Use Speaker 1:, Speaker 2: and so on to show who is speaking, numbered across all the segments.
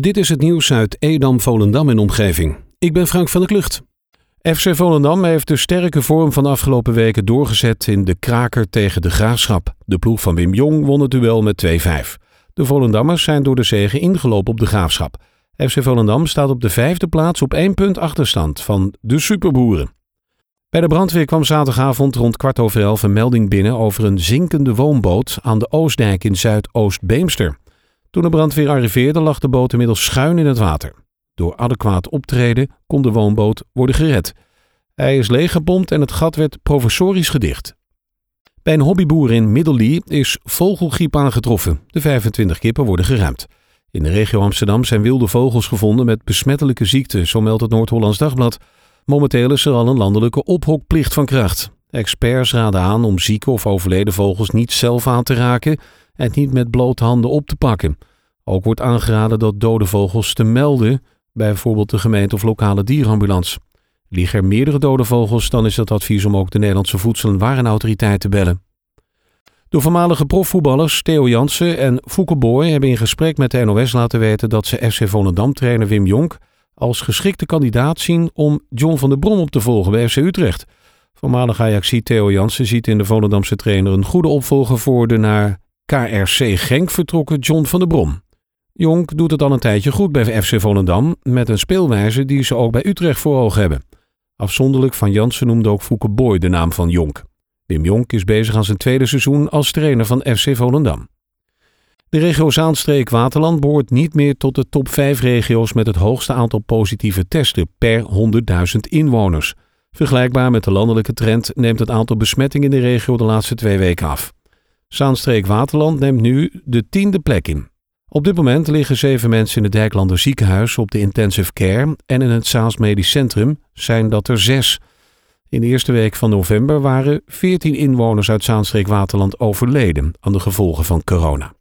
Speaker 1: Dit is het nieuws uit Edam, Volendam en omgeving. Ik ben Frank van der Klucht. FC Volendam heeft de sterke vorm van de afgelopen weken doorgezet in de kraker tegen de Graafschap. De ploeg van Wim Jong won het duel met 2-5. De Volendammers zijn door de zegen ingelopen op de Graafschap. FC Volendam staat op de vijfde plaats op één punt achterstand van de Superboeren. Bij de brandweer kwam zaterdagavond rond kwart over elf een melding binnen over een zinkende woonboot aan de Oostdijk in Zuidoost-Beemster. Toen de brandweer arriveerde lag de boot inmiddels schuin in het water. Door adequaat optreden kon de woonboot worden gered. Hij is leeggepompt en het gat werd provisorisch gedicht. Bij een hobbyboer in Middellie is vogelgriep aangetroffen. De 25 kippen worden geruimd. In de regio Amsterdam zijn wilde vogels gevonden met besmettelijke ziekte, zo meldt het Noord-Hollands Dagblad. Momenteel is er al een landelijke ophokplicht van kracht. Experts raden aan om zieke of overleden vogels niet zelf aan te raken en niet met blote handen op te pakken. Ook wordt aangeraden dat dode vogels te melden bij bijvoorbeeld de gemeente of lokale dierenambulance. Liggen er meerdere dode vogels, dan is het advies om ook de Nederlandse Voedsel- en Warenautoriteit te bellen. De voormalige profvoetballers Theo Jansen en Fouke Boy hebben in gesprek met de NOS laten weten dat ze FC Volendam-trainer Wim Jonk als geschikte kandidaat zien om John van der Brom op te volgen bij FC Utrecht. Voormalig Ajaxie Theo Jansen ziet in de Volendamse trainer een goede opvolger voor de naar KRC Genk vertrokken John van der Brom. Jonk doet het al een tijdje goed bij FC Volendam met een speelwijze die ze ook bij Utrecht voor ogen hebben. Afzonderlijk van Jansen noemde ook Fouke Boy de naam van Jonk. Wim Jonk is bezig aan zijn tweede seizoen als trainer van FC Volendam. De regio Zaanstreek-Waterland behoort niet meer tot de top 5 regio's met het hoogste aantal positieve testen per 100.000 inwoners. Vergelijkbaar met de landelijke trend neemt het aantal besmettingen in de regio de laatste twee weken af. Zaanstreek-Waterland neemt nu de tiende plek in. Op dit moment liggen zeven mensen in het Dijklander ziekenhuis op de intensive care en in het Saals Medisch Centrum zijn dat er zes. In de eerste week van november waren 14 inwoners uit Zaanstreek-Waterland overleden aan de gevolgen van corona.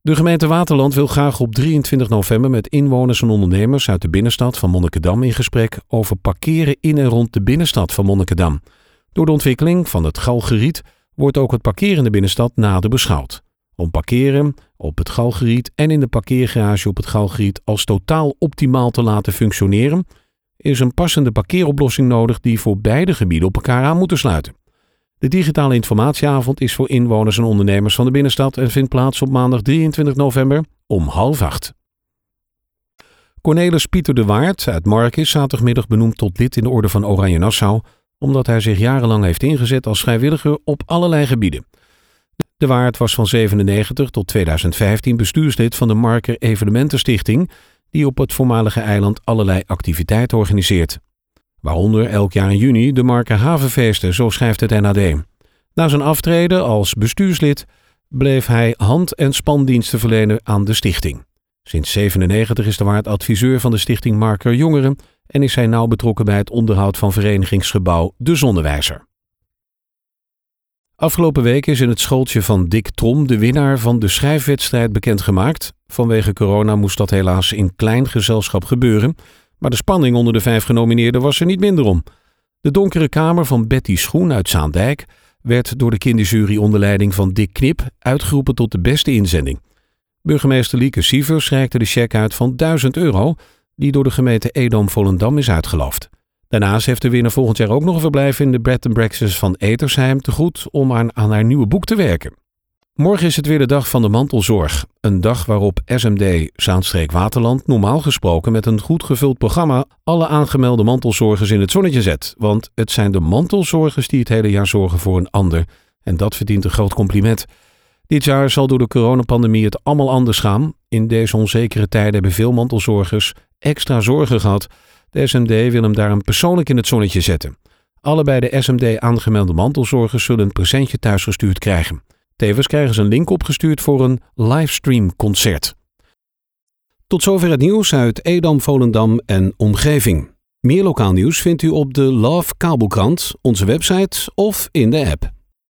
Speaker 1: De gemeente Waterland wil graag op 23 november met inwoners en ondernemers uit de binnenstad van Monnikendam in gesprek over parkeren in en rond de binnenstad van Monnikendam. Door de ontwikkeling van het Galgeriet wordt ook het parkeren in de binnenstad nader beschouwd. Om parkeren op het Galgeriet en in de parkeergarage op het Galgeriet als totaal optimaal te laten functioneren, is een passende parkeeroplossing nodig die voor beide gebieden op elkaar aan moeten sluiten. De digitale informatieavond is voor inwoners en ondernemers van de binnenstad en vindt plaats op maandag 23 november om half acht. Cornelis Pieter de Waard uit Mark is zaterdagmiddag benoemd tot lid in de Orde van Oranje Nassau, omdat hij zich jarenlang heeft ingezet als vrijwilliger op allerlei gebieden. De Waard was van 97 tot 2015 bestuurslid van de Marker Evenementenstichting, die op het voormalige eiland allerlei activiteiten organiseert. Waaronder elk jaar in juni de Marker Havenfeesten, zo schrijft het NAD. Na zijn aftreden als bestuurslid bleef hij hand- en spandiensten verlenen aan de stichting. Sinds 97 is de Waard adviseur van de stichting Marker Jongeren en is hij nauw betrokken bij het onderhoud van verenigingsgebouw De Zonnewijzer. Afgelopen week is in het schooltje van Dick Trom de winnaar van de schrijfwedstrijd bekendgemaakt. Vanwege corona moest dat helaas in klein gezelschap gebeuren, maar de spanning onder de vijf genomineerden was er niet minder om. De donkere kamer van Betty Schoen uit Zaandijk werd door de kinderjury onder leiding van Dick Knip uitgeroepen tot de beste inzending. Burgemeester Lieke Sievers reikte de cheque uit van 1000 euro, die door de gemeente Edam-Volendam is uitgeloofd. Daarnaast heeft de winnaar volgend jaar ook nog een verblijf in de Bed and van Etersheim te goed om aan, aan haar nieuwe boek te werken. Morgen is het weer de dag van de mantelzorg. Een dag waarop SMD Zaanstreek Waterland normaal gesproken met een goed gevuld programma alle aangemelde mantelzorgers in het zonnetje zet. Want het zijn de mantelzorgers die het hele jaar zorgen voor een ander. En dat verdient een groot compliment. Dit jaar zal door de coronapandemie het allemaal anders gaan. In deze onzekere tijden hebben veel mantelzorgers extra zorgen gehad. De SMD wil hem daarom persoonlijk in het zonnetje zetten. Allebei de SMD aangemelde mantelzorgers zullen een presentje thuisgestuurd krijgen. Tevens krijgen ze een link opgestuurd voor een livestream concert. Tot zover het nieuws uit Edam, Volendam en omgeving. Meer lokaal nieuws vindt u op de Love Kabelkrant, onze website of in de app.